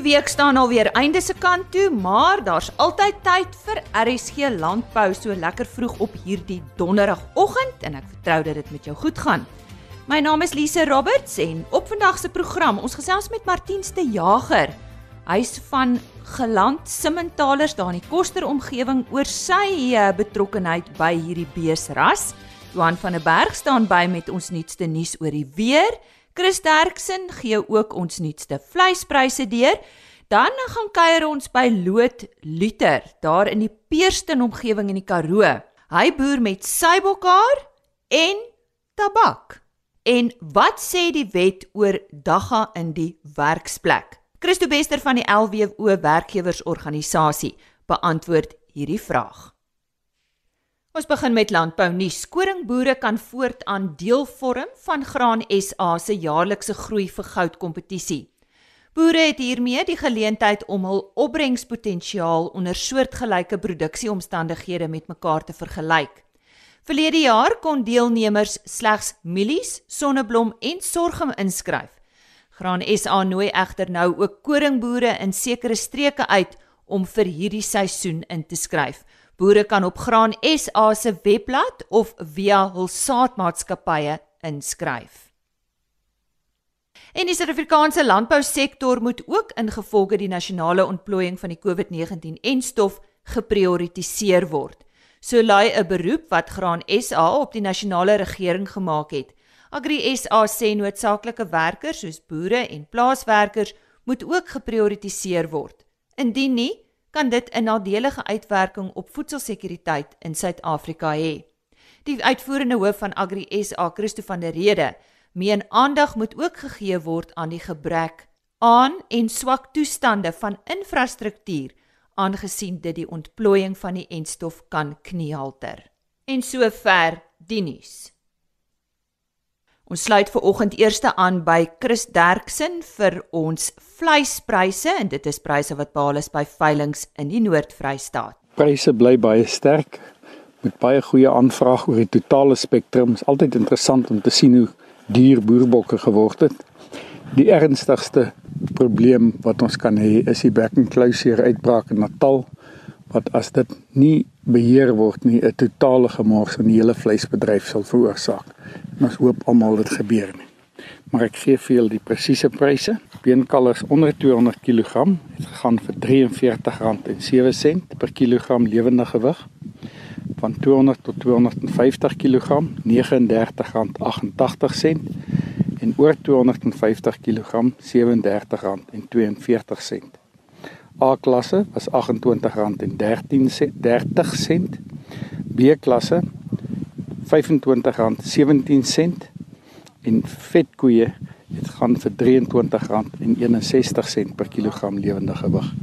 Die week staan alweer einde se kant toe, maar daar's altyd tyd vir RSG Landbou so lekker vroeg op hierdie donderdagoggend en ek vertrou dat dit met jou goed gaan. My naam is Lise Roberts en op vandag se program, ons gesels met Martienste Jager. Hy's van Geland Simmentalers daar in die Koster omgewing oor sy uh, betrokkeheid by hierdie beesras. Johan van der Berg staan by met ons nuutste nuus oor die weer. Chris Derksen gee ook ons nuutste vleispryse deur. Dan gaan kuier ons by Loot Luther daar in die Peerston omgewing in die Karoo. Hy boer met sybokhaar en tabak. En wat sê die wet oor dagga in die werksplek? Christo Bester van die LWO werkgewersorganisasie beantwoord hierdie vraag. Ons begin met landbou nuus. Koringboere kan voortaan deel vorm van Graan SA se jaarlikse groei vir goud kompetisie. Boere het hiermee die geleentheid om hul opbrengspotensiaal onder soortgelyke produksieomstandighede met mekaar te vergelyk. Verlede jaar kon deelnemers slegs mielies, sonneblom en sorghum inskryf. Graan SA nooi egter nou ook koringboere in sekere streke uit om vir hierdie seisoen in te skryf. Boere kan op Graan SA se webblad of via hul saadmaatskappye inskryf. En die Suid-Afrikaanse landbousektor moet ook ingevolge die nasionale ontplooiing van die COVID-19 enstof geprioritiseer word. So lui 'n beroep wat Graan SA op die nasionale regering gemaak het. Agri SA sê noodsaaklike werkers soos boere en plaaswerkers moet ook geprioritiseer word. Indien nie, kan dit 'n nadelige uitwerking op voedselsekuriteit in Suid-Afrika hê. Die uitvoerende hoof van Agri SA, Christo van der Rede, meen aandag moet ook gegee word aan die gebrek aan en swak toestande van infrastruktuur aangesien dit die ontplooiing van die enstof kan kniehalter. En sover die nuus. Ons sluit ver oggend eerste aan by Chris Derksen vir ons vleispryse en dit is pryse wat behaal is by veilinge in die Noord-Vrystaat. Pryse bly baie sterk met baie goeie aanvraag oor die totale spektrum. Is altyd interessant om te sien hoe duur boerbokke geword het. Die ernstigste probleem wat ons kan hê is die bekkenkluiseer uitbraak in Natal wat as dit nie beheer word nie 'n totale gemors in die hele vleisbedryf sal veroorsaak. En ons hoop almal dit gebeur nie. Maar ek gee vir julle die presiese pryse. Beenkalvers onder 200 kg het gegaan vir R43.07 per kilogram lewende gewig. Van 200 tot 250 kg R39.88 en oor 250 kg R37.42. A-klasse was R28.13 B-klasse R25.17 en vetkoeie het gaan vir R23.61 per kilogram lewende gewig.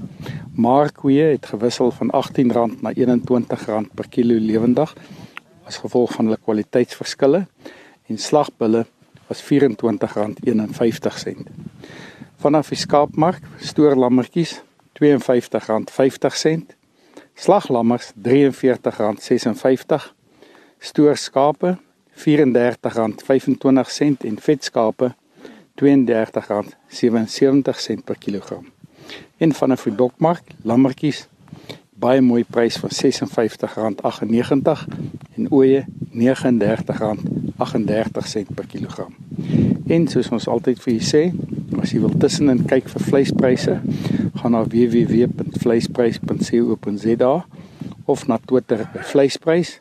Markkoeie het gewissel van R18 na R21 per kilo lewendig as gevolg van hulle kwaliteitsverskille en slagbulle was R24.51. Vanaf die skaapmark stoor lammetjies R52.50, slaglammers R43.56, stoorskape R34.25 en vetskape R32.77 per kilogram. En vanaf die dokmark, lammetjies baie mooi prys van R56.98 en ooe R39.38 per kilogram. En soos ons altyd vir julle sê, as jy wil tussenin kyk vir vleispryse, gaan na www.vleisprys.co.za of na Twitter by vleisprys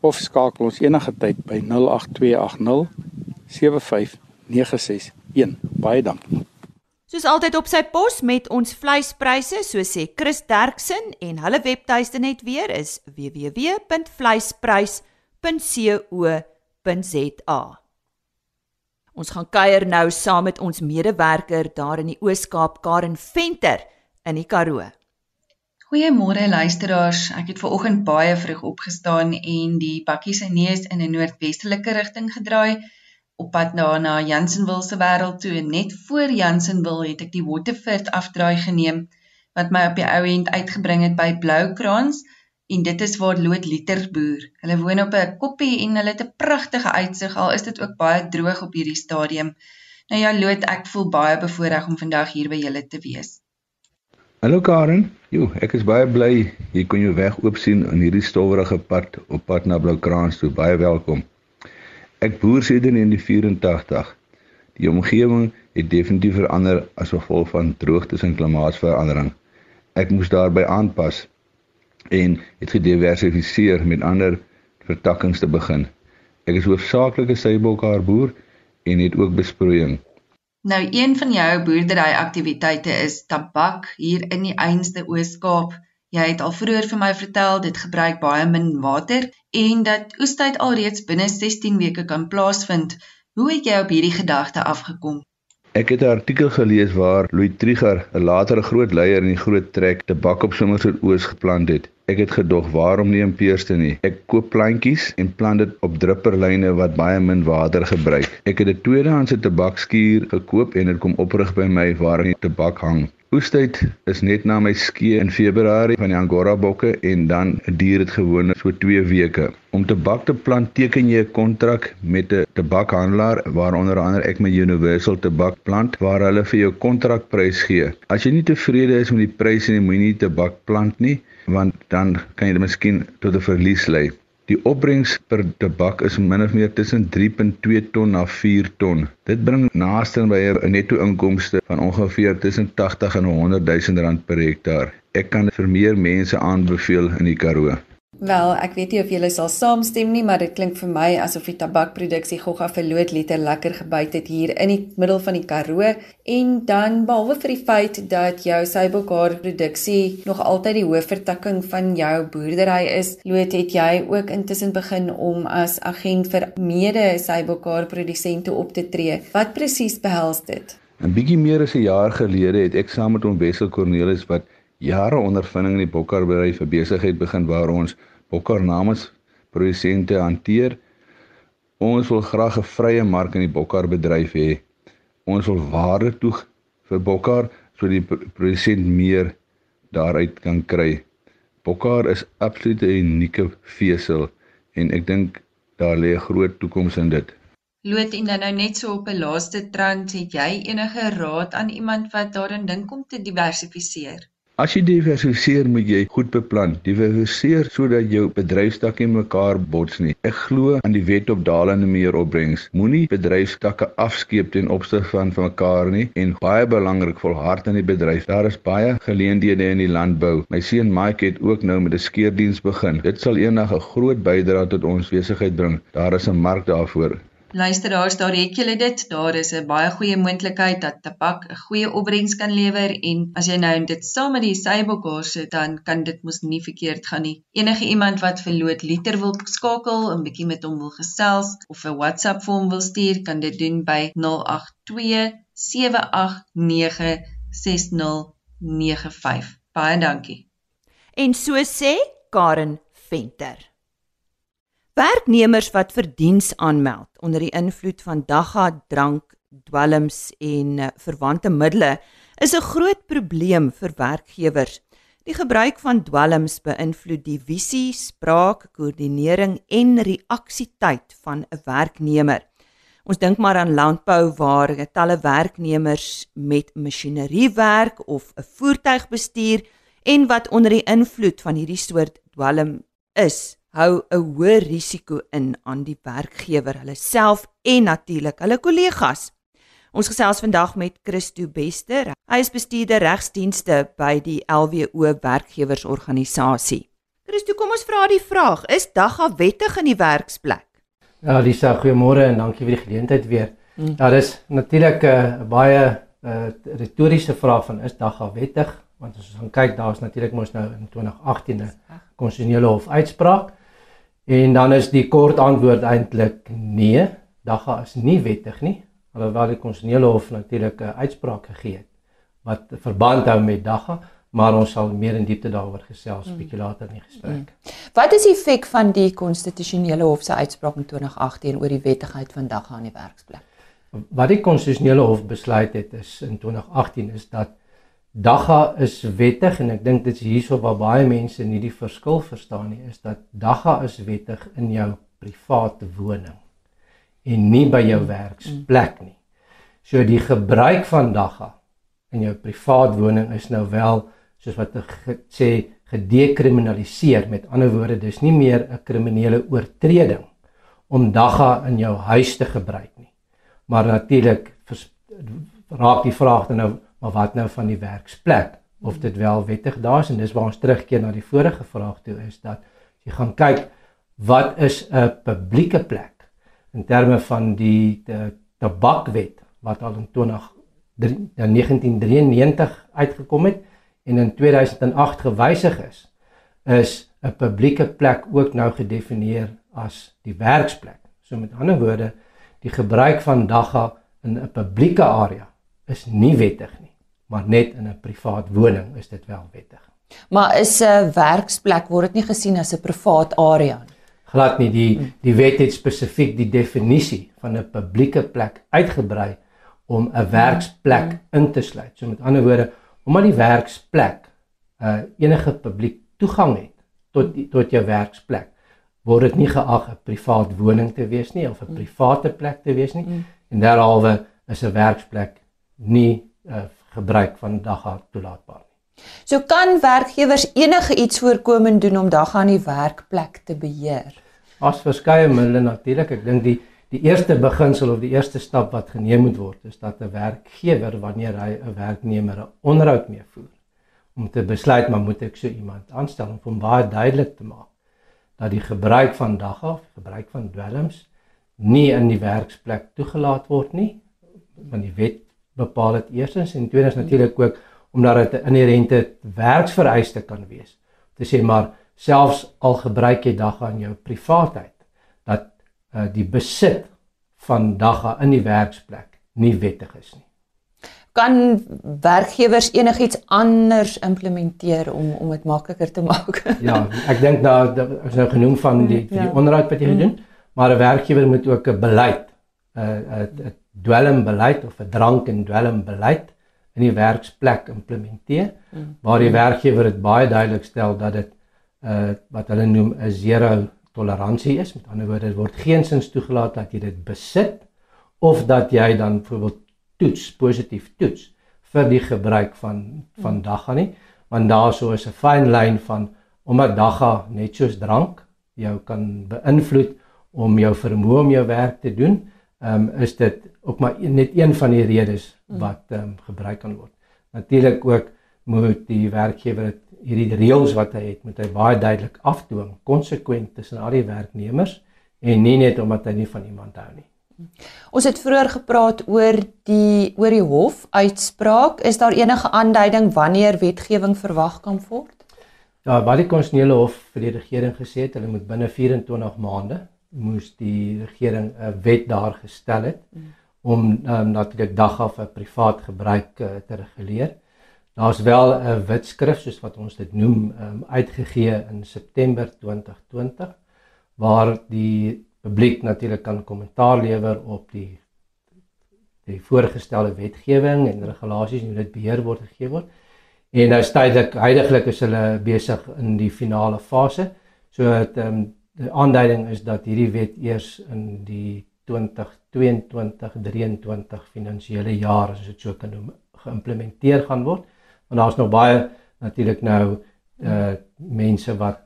of skakel ons enige tyd by 08280 75961. Baie dankie. Soos altyd op sy pos met ons vleispryse, so sê Chris Derksen en hulle webtuiste net weer is www.vleisprys.co.za. Ons gaan kuier nou saam met ons medewerker daar in die Oos-Kaap, Karen Venter in die Karoo. Goeiemôre luisteraars. Ek het ver oggend baie vroeg opgestaan en die bakkie se neus in 'n noordwestelike rigting gedraai op pad na na Jansenwil se wêreld toe en net voor Jansenwil het ek die Waterford afdraai geneem wat my op die ou end uitgebring het by Bloukraans en dit is waar Loot Liter boer. Hulle woon op 'n koppie en hulle het 'n pragtige uitsig al is dit ook baie droog op hierdie stadium. Nou ja Loot, ek voel baie bevoorreg om vandag hier by julle te wees. Hallo Karen. Jo, ek is baie bly jy kon jou weg oop sien in hierdie stowwerige pad op pad na Bloukrans toe. Baie welkom. Ek boer sedert in die 84. Die omgewing het definitief verander as gevolg van droogtes en klimaatsverandering. Ek moes daarbey aanpas en het gediversifiseer met ander vertakkings te begin. Ek is hoofsaaklik 'n seibokhaar boer en het ook besproeiing. Nou een van jou boerdery aktiwiteite is tabak hier in die Einste Oos-Kaap. Jy het al vroeër vir my vertel dit gebruik baie min water en dat oestyd alreeds binne 16 weke kan plaasvind. Hoe het jy op hierdie gedagte afgekom? Ek het 'n artikel gelees waar Louis Trigger, 'n latere groot leier in die groot trek tabak op Somerset Oos geplant het. Ek het gedog, waarom nie in Peerste nie? Ek koop plantjies en plant dit op drupperlyne wat baie min water gebruik. Ek het 'n tweedehandse tabakskuur gekoop en dit kom oprig by my waar die tabak hang. Oestyd is net na my skee in Februarie van die Angora bokke en dan duur dit gewoonlik so 2 weke. Om tabak te plant teken jy 'n kontrak met 'n tabakhandelaar waaronder onder ek my Universal Tabak plant waar hulle vir jou kontrakprys gee. As jy nie tevrede is met die pryse nie, moenie tabak plant nie want dan kan jy dit miskien tot 'n verlies lei. Die opbrengs per tabak is min of meer tussen 3.2 ton na 4 ton. Dit bring naaste by 'n netto inkomste van ongeveer tussen 80 en 100 000 rand per hektaar. Ek kan vir meer mense aanbeveel in die Karoo. Wel, ek weet nie of julle sal saamstem nie, maar dit klink vir my asof die tabakproduksie gogga verloot liter lekker gebyt het hier in die middel van die Karoo en dan behalwe vir die feit dat jou seibokhaar produksie nog altyd die hoofvertakking van jou boerdery is, loot het jy ook intussen begin om as agent vir mede seibokhaar produsente op te tree. Wat presies behels dit? 'n Bietjie meer as 'n jaar gelede het ek saam met hom Wessel Cornelis wat jare ondervinding in die bokkerbedryf vir besigheid begin waar ons bokker namens produsente hanteer. Ons wil graag 'n vrye mark in die bokkarbedryf hê. Ons wil waarde toeg vir bokker sodat die produsent meer daaruit kan kry. Bokkar is absoluut 'n unieke vesel en ek dink daar lê 'n groot toekoms in dit. Loot en dan nou net so op 'n laaste trant, het jy enige raad aan iemand wat daarin dink om te diversifiseer? As jy diversifiseer, moet jy goed beplan. Diversifiseer sodat jou bedryfstakke mekaar bots nie. Ek glo aan die wet op dalende meer opbrengs. Moenie bedryfstakke afskeep ten opsigte van van mekaar nie en baie belangrik volhard in die bedryf. Daar is baie geleenthede in die landbou. My seun Mike het ook nou met 'n skeerdiens begin. Dit sal eendag 'n groot bydrae tot ons besigheid bring. Daar is 'n mark daarvoor. Luisteraars, daar het julle dit. Daar is 'n baie goeie moontlikheid dat tabak 'n goeie opbrengs kan lewer en as jy nou dit saam met die seibokhaar sit, dan kan dit mos nie verkeerd gaan nie. Enige iemand wat verloot liter wil skakel 'n bietjie met hom wil gesels of 'n WhatsApp vir hom wil stuur, kan dit doen by 082 789 6095. Baie dankie. En so sê Karen Venter. Werknemers wat vir diens aanmeld onder die invloed van dagga, drank, dwelms en uh, verwante middele is 'n groot probleem vir werkgewers. Die gebruik van dwelms beïnvloed die visie, spraak, koördinering en reaksietyd van 'n werknemer. Ons dink maar aan landbou waar talle werknemers met masjinerie werk of 'n voertuig bestuur en wat onder die invloed van hierdie soort dwelm is hou 'n hoë risiko in aan die werkgewer, hulle self en natuurlik hulle kollegas. Ons gesels vandag met Christo Bester. Hy is bestuurder regsdienste by die LWO werkgewersorganisasie. Christo, kom ons vra die vraag: Is dagga wettig in die werksplek? Ja, Lisa, goeiemôre en dankie vir die geleentheid weer. Hmm. Ja, dis natuurlik 'n uh, baie uh, retoriese vraag van is dagga wettig? Want as ons gaan kyk, daar's natuurlik mos nou in 2018 'n konstitusionele hof uitspraak En dan is die kort antwoord eintlik nee, dagga is nie wettig nie. Alhoewel die konstitusionele hof natuurlik 'n uitspraak gegee het wat verband hou met dagga, maar ons sal meer in diepte daaroor gesels mm. bietjie later in die gesprek. Mm. Wat is die effek van die konstitusionele hof se uitspraak in 2018 oor die wettigheid van dagga aan die werksplek? Wat die konstitusionele hof besluit het is in 2018 is dat Dagga is wettig en ek dink dit is hierso waar baie mense nie die verskil verstaan nie is dat Dagga is wettig in jou private woning en nie by jou werksplek nie. So die gebruik van Dagga in jou private woning is nou wel soos wat sê gedekriminaliseer met ander woorde dis nie meer 'n kriminele oortreding om dagga in jou huis te gebruik nie maar natuurlik raak die vraag dan nou maar wat nou van die werksplek of dit wel wettig daar is en dis waar ons terugkeer na die vorige vraag toe is dat jy gaan kyk wat is 'n publieke plek in terme van die tabakwet wat al in 20 1993 uitgekom het en in 2008 gewysig is is 'n publieke plek ook nou gedefinieer as die werksplek. So met ander woorde, die gebruik van dagga in 'n publieke area is nie wettig nie, maar net in 'n privaat woning is dit wel wettig. Maar is 'n werksplek word dit nie gesien as 'n privaat area nie? Glad nie, die die wet het spesifiek die definisie van 'n publieke plek uitgebrei om 'n werksplek in te sluit. So met ander woorde, omdat die werksplek uh enige publiek toegang het tot die, tot jou werksplek, word dit nie geag 'n privaat woning te wees nie of 'n private plek te wees nie. Mm. En derhalwe is 'n werksplek nie uh, gebruik van dagga toelaatbaar nie. So kan werkgewers enige iets voorkomend doen om dagga aan die werkplek te beheer. As verskeie middele natuurlik, ek dink die die eerste beginsel of die eerste stap wat geneem moet word is dat 'n werkgewer wanneer hy 'n werknemer 'n onderhoud mee voer om te besluit maar moet ek so iemand aanstel om hom baie duidelik te maak dat die gebruik van dagga, gebruik van dwelms nie in die werksplek toegelaat word nie want die wet bepaal dit eerstens en tweedens natuurlik ook omdat dit 'n inherente werksvereiste kan wees. Om te sê maar selfs al gebruik jy dagga in jou privaatheid dat uh, die besit van dagga in die werksplek nie wettig is nie. Kan werkgewers enigiets anders implementeer om om dit makliker te maak? ja, ek dink daar is nou genoem van die die ja. onderhoud wat jy gedoen, mm. maar 'n werkgewer moet ook 'n beleid 'n 'n dwelmbeleid of 'n drank en dwelmbeleid in die werksplek implementeer mm. waar die werkgewer dit baie duidelik stel dat dit uh wat hulle noem 'n zero toleransie is. Met ander woorde, dit word geensins toegelaat dat jy dit besit of dat jy dan byvoorbeeld toets, positief toets vir die gebruik van van mm. dagga nie, want daar sou is 'n fyn lyn van omdat dagga net soos drank jou kan beïnvloed om jou vermoë om jou werk te doen ehm um, is dit ook maar net een van die redes mm. wat ehm um, gebruik kan word. Natuurlik ook moet die werkgewer hierdie reëls wat hy het, moet hy baie duidelik afdwing, konsekwent tussen al die werknemers en nie net omdat hy nie van iemand hou nie. Ons het vroeër gepraat oor die oor die hof uitspraak. Is daar enige aanduiding wanneer wetgewing verwag kan word? Ja, wat die konstitusionele hof vir die regering gesê het, hulle moet binne 24 maande moes die regering 'n wet daar gestel het mm. om um, natuurlik dagga vir privaat gebruik uh, te reguleer. Daar's wel 'n wit skrif soos wat ons dit noem um, uitgegee in September 2020 waar die publiek natuurlik kan kommentaar lewer op die die voorgestelde wetgewing en regulasies en hoe dit beheer word gegee word. En nou tydelik heidaglik is hulle besig in die finale fase. So dit ehm um, die aanduiding is dat hierdie wet eers in die 2022-23 finansiële jaar as dit so kan noem geïmplementeer gaan word. Want daar's nog baie natuurlik nou uh mense wat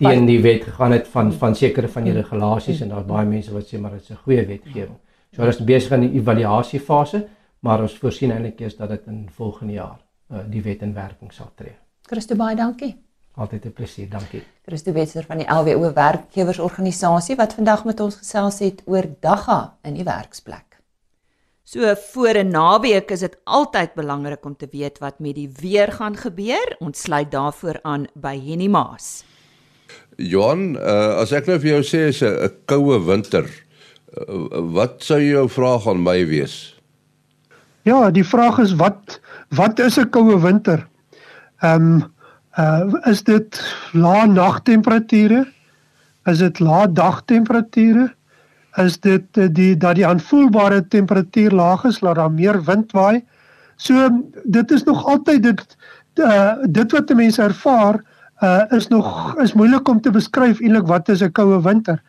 teen die wet gegaan het van van sekere van die regulasies en daar's baie mense wat sê maar dit is 'n goeie wetgewing. So hulle is besig aan die evaluasie fase, maar ons voorsien eintlik eers dat dit in volgende jaar uh, die wet in werking sal tree. Christo baie dankie. Altyd 'n plesier, dankie. Christo Wetser van die LWO werkgewersorganisasie wat vandag met ons gesels het oor dagga in die werksplek. So voor 'n naweek is dit altyd belangrik om te weet wat met die weer gaan gebeur. Ons sluit daarvoor aan by Henny Maas. Johan, uh, as ek nou vir jou sê is 'n koue winter, uh, wat sou jou vraag aan my wees? Ja, die vraag is wat wat is 'n koue winter? Ehm um, Uh is dit lae nagtemperature? Is dit lae dagtemperature? Is dit uh, die dat die aanvoelbare temperatuur laag is, laat daar meer wind waai? So dit is nog altyd dit uh dit wat mense ervaar uh is nog is moeilik om te beskryf eintlik wat is 'n koue winter.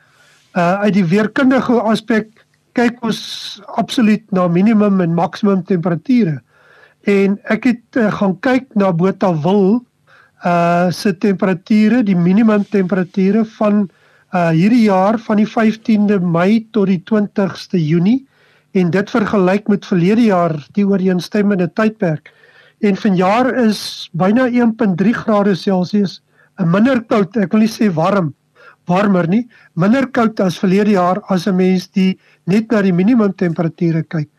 Uh uit die weerkundige aspek kyk ons absoluut na minimum en maksimum temperature. En ek het uh, gaan kyk na Botawil uh se temperature, die minimum temperature van uh hierdie jaar van die 15de Mei tot die 20ste Junie en dit vergelyk met verlede jaar die ooreenstemmende tydperk. En vanjaar is byna 1.3 grade Celsius 'n minder koud, ek wil nie sê warm, warmer nie, minder koud as verlede jaar as 'n mens die net na die minimum temperature kyk.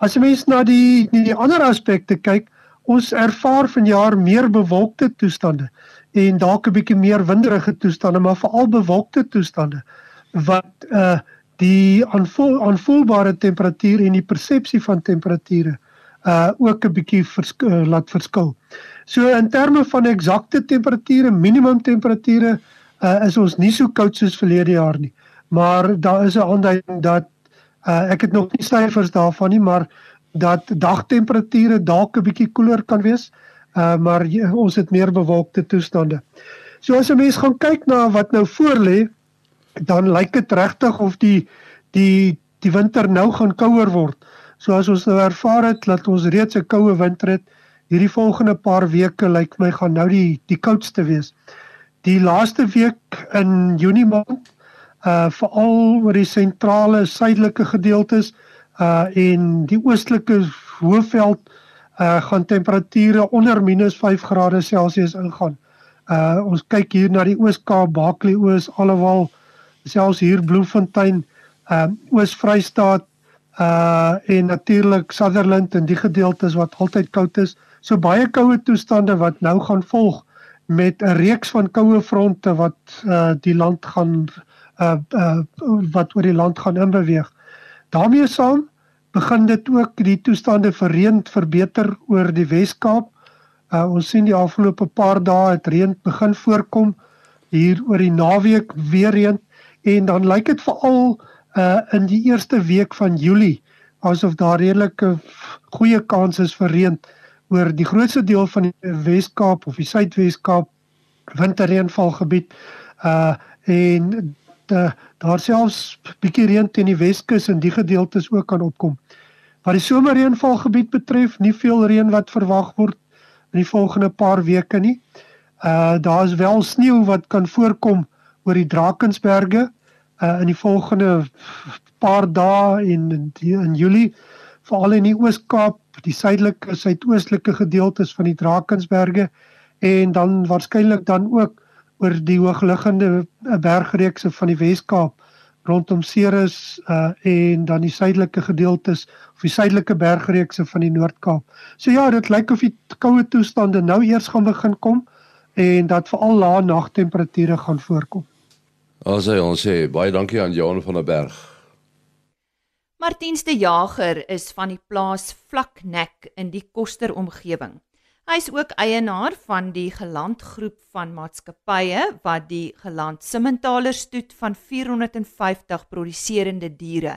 As 'n mens na die die, ander aspekte kyk, ons ervaar vanjaar meer bewolkte toestande en dalk 'n bietjie meer winderige toestande, maar veral bewolkte toestande wat uh die aanvoel, aanvoelbare temperatuur en die persepsie van temperature uh ook 'n bietjie versk uh, laat verskil. So in terme van eksakte temperature, minimum temperature uh is ons nie so koud soos verlede jaar nie. Maar daar is 'n aanduiding dat uh ek het nog nie syfers daarvan nie, maar dat dagtemperature dalk 'n bietjie koeler kan wees. Uh maar ons het meer bewolkte toestande. So as 'n mens gaan kyk na wat nou voor lê, dan lyk dit regtig of die die die winter nou gaan kouer word. So as ons nou ervaar het dat ons reeds 'n koue winter het, hierdie volgende paar weke lyk my gaan nou die die koudste wees. Die laaste week in Junie maand, uh veral oor die sentrale suidelike gedeeltes uh en die oostelike hoofveld uh gaan temperature onder -5 grade Celsius ingaan. Uh ons kyk hier na die Oos-Kaap, Bakley Oos, alhoewel selfs hier Bloemfontein, uh Oos-Vrystaat uh en natuurlik Sutherland en die gedeeltes wat altyd koud is. So baie koue toestande wat nou gaan volg met 'n reeks van koue fronte wat uh die land gaan uh uh wat oor die land gaan inbeweeg. daarmee saam begin dit ook die toestande vir reën verbeter oor die Wes-Kaap. Uh ons sien die afgelope paar dae het reën begin voorkom hier oor die naweek weer reën en dan lyk dit veral uh in die eerste week van Julie asof daar redelike goeie kans is vir reën oor die grootste deel van die Wes-Kaap of die Suidwes-Kaap winterreënvalgebied uh en de, daar selfs bietjie reën teen die Weskus en die gedeeltes ook kan opkom. Wat die somerreënvalgebied betref, nie veel reën wat verwag word in die volgende paar weke nie. Uh daar is wel sneeu wat kan voorkom oor die Drakensberge uh in die volgende paar dae en in, in Julie veral in die Oos-Kaap, die suidelike suidoostelike gedeeltes van die Drakensberge en dan waarskynlik dan ook oor die hoogliggende bergreekse van die Wes-Kaap rondom Ceres uh en dan die suidelike gedeeltes of die suidelike bergreekse van die Noord-Kaap. So ja, dit lyk of die koue toestande nou eers gaan begin kom en dat veral lae nagtemperature gaan voorkom. As hy ons sê baie dankie aan Johan van der Berg. Martiens de Jager is van die plaas Vlaknek in die Koster omgewing. Hy is ook eienaar van die gelandgroep van maatskappye wat die geland Simmentaler stoet van 450 produserende diere,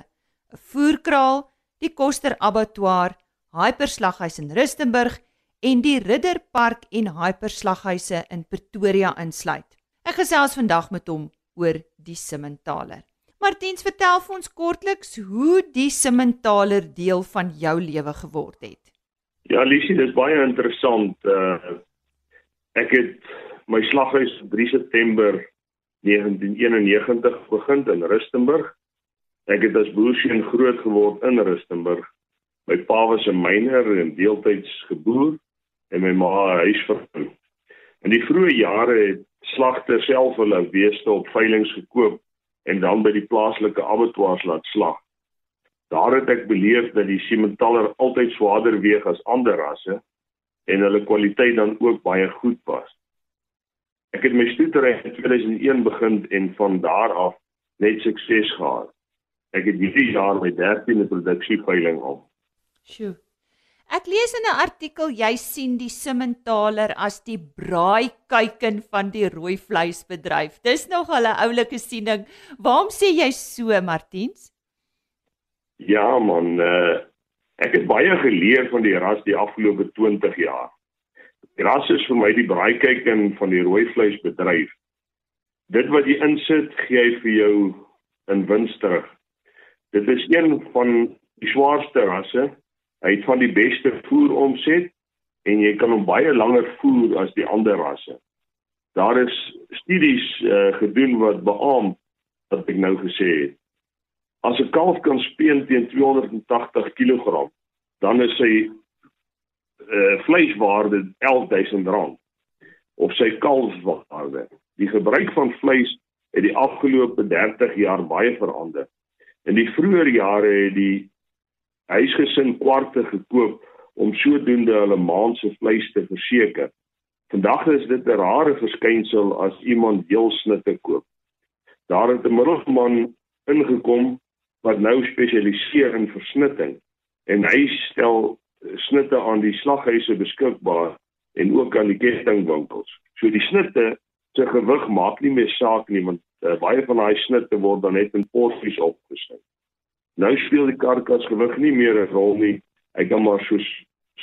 'n voerkraal, die Koster Abattoir, Hyperslaghuis in Rustenburg en die Ridderpark en Hyperslaghuise in Pretoria insluit. Ek gesels vandag met hom oor die Simmentaler. Martiens, vertel vir ons kortliks hoe die Simmentaler deel van jou lewe geword het. Ja, Lisie, dis baie interessant. Uh ek het my slaghuis 3 September 1991 begin in Rustenburg. Ek het as boerseun groot geword in Rustenburg. My pa was 'n myner en deeltyds geboer en my ma 'n huisvrou. In die vroeë jare het slagters self hulle beeste op veiling gekoop en dan by die plaaslike abattoirs laat slag. Daar het ek beleef dat die Simmentaler altyd swaarder weeg as ander rasse en hulle kwaliteit dan ook baie goed was. Ek het my stoetery in 2001 begin en van daar af net sukses gehad. Ek het hierdie jaar my 13de produksieveiling op. Sjoe. Ek lees in 'n artikel jy sien die Simmentaler as die braaikuiken van die rooi vleisbedryf. Dis nog 'n oulike siening. Waarom sê jy so, Martiens? Ja man, uh, ek het baie geleer van die ras die afgelope 20 jaar. Die ras is vir my die braaikeiken van die rooi vleisbedryf. Dit wat jy insit, gee hy vir jou in wins terug. Dit is een van die swaarste rasse Hy het van die beste voer omset en jy kan hom baie langer voer as die ander rasse. Daar is studies uh, gedoen wat beamoen wat ek nou gesê het. As 'n kalf kan speen teen 280 kg, dan is sy uh, vleiswaarde R11000 of sy kalfswaarde. Die gebruik van vleis het die afgelope 30 jaar baie verander. In die vroeë jare het die huisgesin kwarte gekoop om sodoende hulle maand se vleis te verseker. Vandag is dit 'n rare verskynsel as iemand heel snitte koop. Daar het 'n middelman ingekom wat nou spesialiseer in versnitting en hy stel snitte aan die slaghuise beskikbaar en ook aan die kettingwinkels. So die snitte se gewig maak nie meer saak nie want uh, baie van daai snitte word dan net in porsies opgesny. Nou speel die karkas gewig nie meer 'n rol nie. Hy kan maar so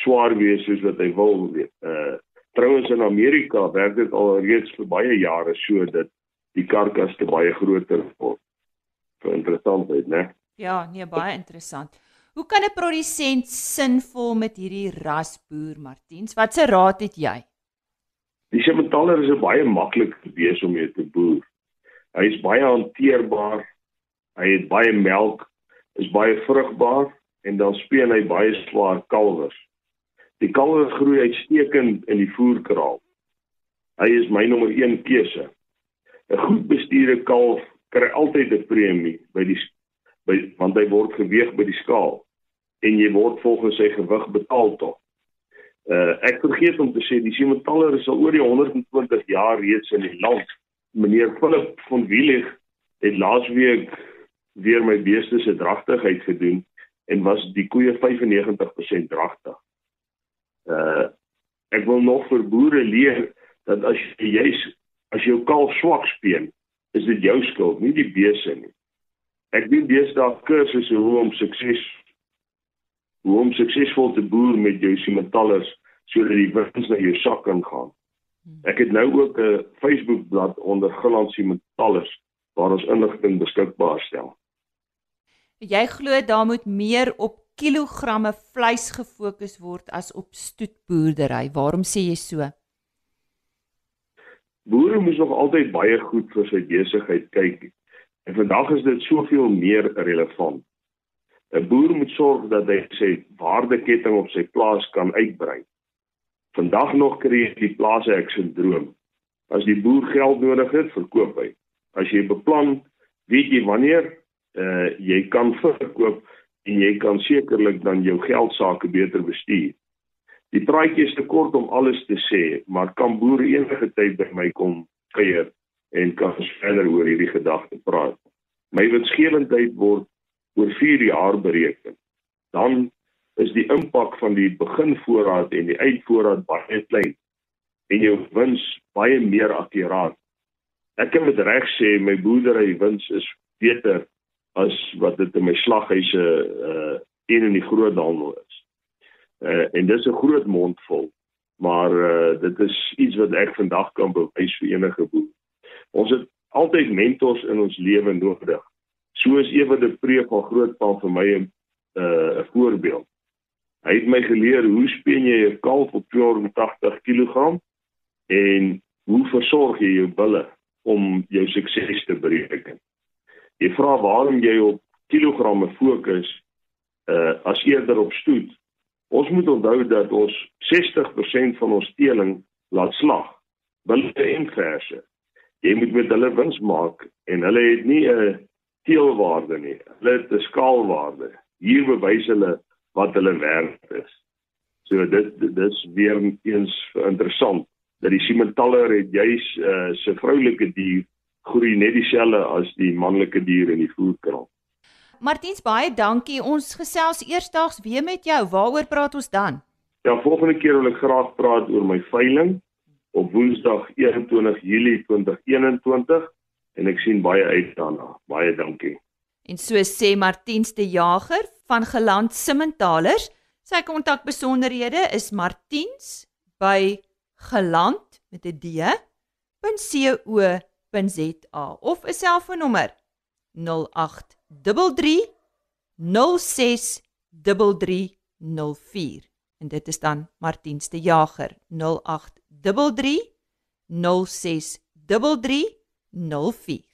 swaar wees soos wat hy wil weet. Uh trouens in Amerika werk dit al reeds vir baie jare so dat die karkas te baie groter word. Vir interessantheid, né? Ja, nee, baie interessant. Hoe kan 'n produsent sinvol met hierdie ras boer, Martiens? Wat se raad het jy? Die Simmentaler is 'n baie maklike bees om mee te boer. Hy is baie hanteerbaar. Hy het baie melk, is baie vrugbaar en dan speen hy baie swaar kalwers. Die kalwers groei uitstekend in die voerkraal. Hy is my nommer 1 keuse. 'n Goed bestuurde kalf kry altyd 'n premie by die by want hy word geweeg by die skaal en jy word volgens sy gewig betaal tog. Uh ek vergeet om te sê die Simmentaler is al oor die 120 jaar reeds in die land. Meneer Philip van Wielig het laasweek weer my beeste se dragtigheid gedoen en was die koeie 95% dragtig. Uh ek wil nog vir boere leer dat as jy as jou kalf swak speen, is dit jou skuld, nie die beeste nie. Ek doen deesdae kursusse hoe om sukses hoe om suksesvol te boer met jou simentallers sodat die wins na jou sak kan gaan. Ek het nou ook 'n Facebook bladsy onder Gilland Simentallers waar ons inligting beskikbaar stel. Jy glo daar moet meer op kilogramme vleis gefokus word as op stoetboerdery. Waarom sê jy so? Boere moet nog altyd baie goed vir sy besigheid kyk En vandag is dit soveel meer relevant. 'n Boer moet sorg dat hy sy waardeketting op sy plaas kan uitbrei. Vandag nog kry jy die plase ek sindroom. As die boer geld nodig het, verkoop hy. As jy beplan, weet jy wanneer uh jy kan verkoop en jy kan sekerlik dan jou geld sake beter bestuur. Die praatjie is te kort om alles te sê, maar kan boere enige tyd by my kom kuier en kan ons verder oor hierdie gedagte praat. My winsgewendheid word oor 4 jaar bereken. Dan is die impak van die beginvoorraad en die uitvoorraad baie klein en jou wins baie meer akkuraat. Ek kan met reg sê my boerdery wins is beter as wat dit in my slaghuise uh een in die groot handel is. Uh en dis 'n groot mond vol, maar uh dit is iets wat ek vandag kan bewys vir enige boer. Ons het altyd mentors in ons lewe nodig. Soos ewe die preek van grootpa vir my 'n uh, voorbeeld. Hy het my geleer hoe speen jy 'n kalf op 280 kg en hoe versorg jy jou bulle om jou sukses te bereken. Jy vra waarom jy op kilogramme fokus uh as eerder op stoet. Ons moet onthou dat ons 60% van ons teeling laat slag. Bulle en verse jy moet met hulle wins maak en hulle het nie 'n teelwaarde nie. Hulle het 'n skaalwaarde. Hier bewys hulle wat hulle werd is. So dit dis weer eens interessant dat die Simmentaler het juis uh, se vroulike dier groei net dieselfde as die manlike dier in die voerkraal. Martiens baie dankie. Ons gesels eersdaags weer met jou. Waaroor praat ons dan? Ja, volgende keer wil ek graag praat oor my veiling op Woensdag 21 Julie 2021 en ek sien baie uit daarna. Baie dankie. En so sê Martiens de Jager van Geland Simmentalers. Sy kontakbesonderhede is martiens by geland met 'n d.co.za of 'n selfoonnommer 0833 0633 0833 en dit is dan Martiens de Jager 0833 063304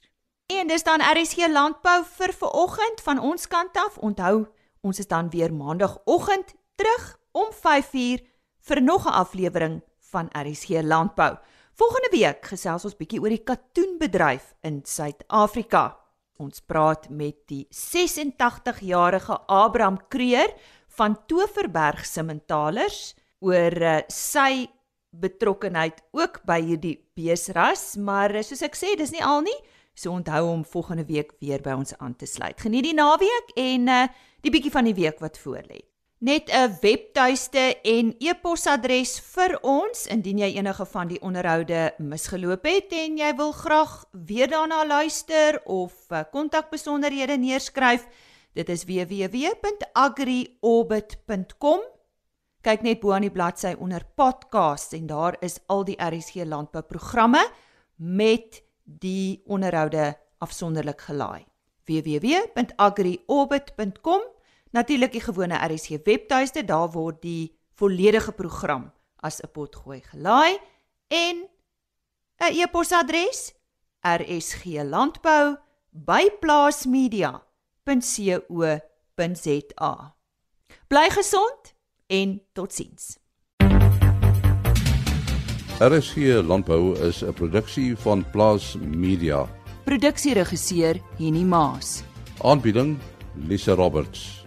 En dis dan RSG Landbou vir vanoggend van ons kant af. Onthou, ons is dan weer maandagooggend terug om 5uur vir nog 'n aflewering van RSG Landbou. Volgende week gesels ons bietjie oor die katoenbedryf in Suid-Afrika. Ons praat met die 86-jarige Abraham Kreer van Toverberg Simmentalers oor uh, sy betrokkenheid ook by hierdie beesras, maar uh, soos ek sê, dis nie al nie. So onthou om volgende week weer by ons aan te sluit. Geniet die naweek en uh, die bietjie van die week wat voorlê. Net 'n webtuiste en e-posadres vir ons indien jy enige van die onderhoude misgeloop het en jy wil graag weer daarna luister of uh, kontakbesonderhede neerskryf. Dit is www.agriorbit.com. Kyk net bo aan die bladsy onder podcasts en daar is al die RSG landbouprogramme met die onderhoude afsonderlik gelaai. www.agriorbit.com Natuurlik die gewone RSG webtuiste, daar word die volledige program as 'n potgooi gelaai en 'n e-posadres rsglandbou@plaasmedia.co.za. Bly gesond en totsiens. RSG Landbou is 'n produksie van Plaas Media. Produksieregisseur Henny Maas Aanbieding Lisa Roberts.